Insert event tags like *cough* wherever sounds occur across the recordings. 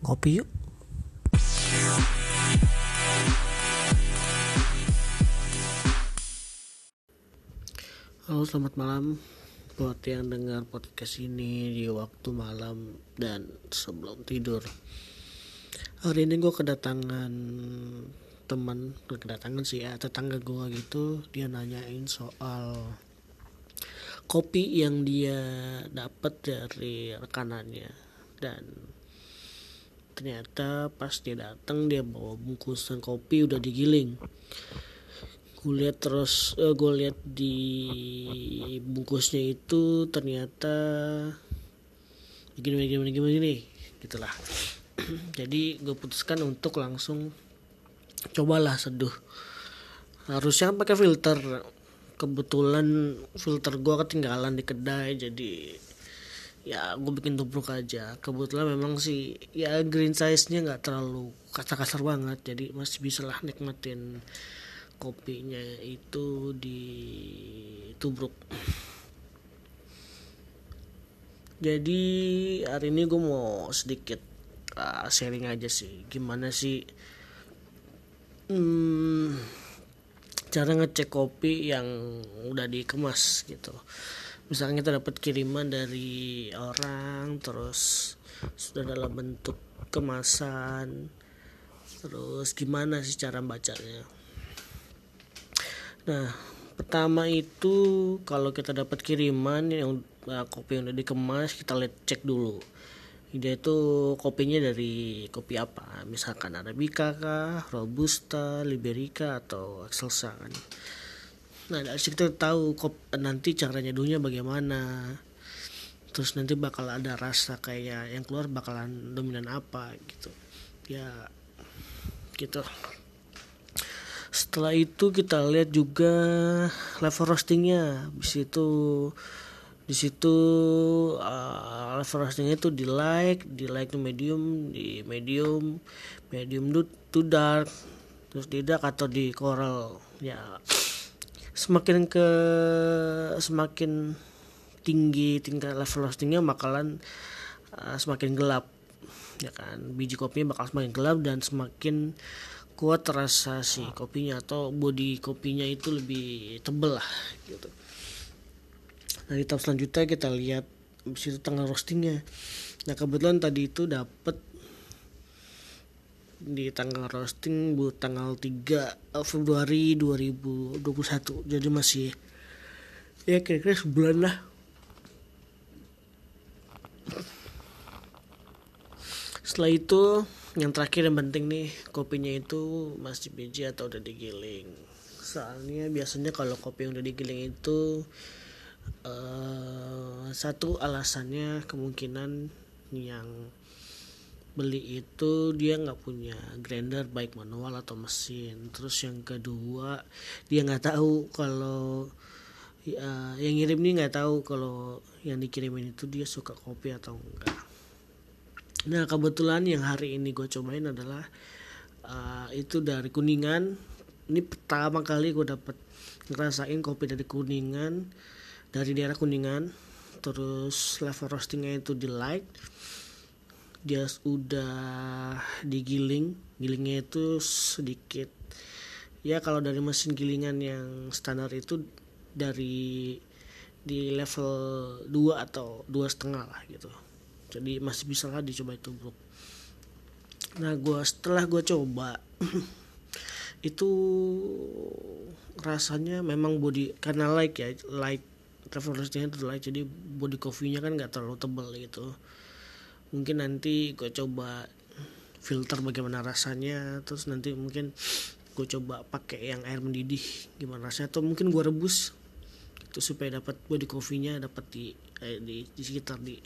Ngopi yuk. Halo, selamat malam buat yang dengar podcast ini di waktu malam dan sebelum tidur. Hari ini gue kedatangan teman, kedatangan sih ya tetangga gue gitu, dia nanyain soal kopi yang dia dapat dari rekanannya dan ternyata pas dia datang dia bawa bungkusan kopi udah digiling. Gue lihat terus uh, gue lihat di bungkusnya itu ternyata gini gini gini gini gitulah. *clears throat* Jadi gue putuskan untuk langsung cobalah seduh. Harusnya pakai filter. Kebetulan filter gue ketinggalan di kedai jadi ya gue bikin tubruk aja. Kebetulan memang sih ya green size nya nggak terlalu kasar-kasar banget. Jadi masih bisa lah nikmatin kopinya itu di tubruk. Jadi hari ini gue mau sedikit uh, sharing aja sih. Gimana sih hmm, cara ngecek kopi yang udah dikemas gitu misalnya kita dapat kiriman dari orang terus sudah dalam bentuk kemasan terus gimana sih cara bacanya nah pertama itu kalau kita dapat kiriman yang nah, kopi yang udah dikemas kita lihat cek dulu. Dia itu kopinya dari kopi apa? Misalkan arabica kah robusta liberica atau excelsa kan nah kita tahu kop nanti cara nyeduhnya bagaimana. Terus nanti bakal ada rasa kayak yang keluar bakalan dominan apa gitu. Ya gitu. Setelah itu kita lihat juga level roastingnya. Di situ di situ uh, level roastingnya itu di light di light to medium di medium medium to dark terus di dark atau di coral. Ya semakin ke semakin tinggi tingkat level roastingnya bakalan uh, semakin gelap ya kan biji kopinya bakal semakin gelap dan semakin kuat rasa si kopinya atau body kopinya itu lebih tebel lah gitu. Nah di tahap selanjutnya kita lihat habis itu tanggal roastingnya. Nah kebetulan tadi itu dapat di tanggal roasting bu tanggal 3 Februari 2021 jadi masih ya kira-kira sebulan lah. Setelah itu yang terakhir yang penting nih kopinya itu masih biji atau udah digiling. Soalnya biasanya kalau kopi yang udah digiling itu uh, satu alasannya kemungkinan yang beli itu dia nggak punya grinder baik manual atau mesin terus yang kedua dia nggak tahu kalau ya, yang ngirim nih nggak tahu kalau yang dikirimin itu dia suka kopi atau enggak Nah kebetulan yang hari ini gue cobain adalah uh, itu dari kuningan. Ini pertama kali gue dapet ngerasain kopi dari kuningan dari daerah kuningan. Terus level roastingnya itu di light. Dia udah digiling, gilingnya itu sedikit. Ya kalau dari mesin gilingan yang standar itu dari di level 2 atau dua setengah lah gitu. Jadi masih bisa lah dicoba itu bro. Nah gue setelah gue coba *clears throat* itu rasanya memang body karena light ya light travelernya itu light jadi body coffee-nya kan nggak terlalu tebal gitu mungkin nanti gue coba filter bagaimana rasanya terus nanti mungkin gue coba pakai yang air mendidih gimana rasanya atau mungkin gue rebus itu supaya dapat body coffee-nya dapat di eh, di di sekitar di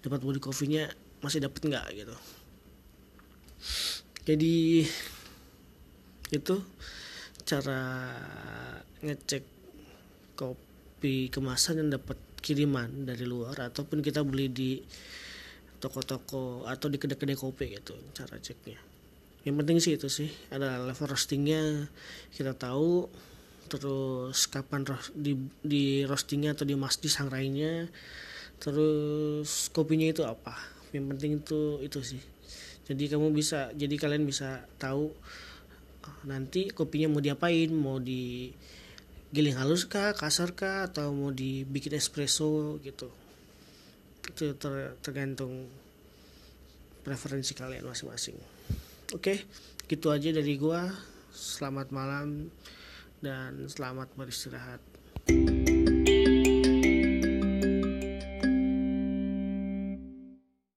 dapat body coffee-nya masih dapat nggak gitu. Jadi itu cara ngecek kopi kemasan yang dapat kiriman dari luar ataupun kita beli di toko-toko atau di kedai-kedai kopi gitu cara ceknya. Yang penting sih itu sih ada level roastingnya kita tahu. Terus kapan roast, di, di roastingnya atau di mas di sangrainya. Terus kopinya itu apa? Yang penting itu itu sih. Jadi kamu bisa jadi kalian bisa tahu ah, nanti kopinya mau diapain? Mau di giling halus kah kasar kah? Atau mau dibikin espresso gitu itu ter, tergantung preferensi kalian masing-masing. Oke gitu aja dari gua. Selamat malam dan selamat beristirahat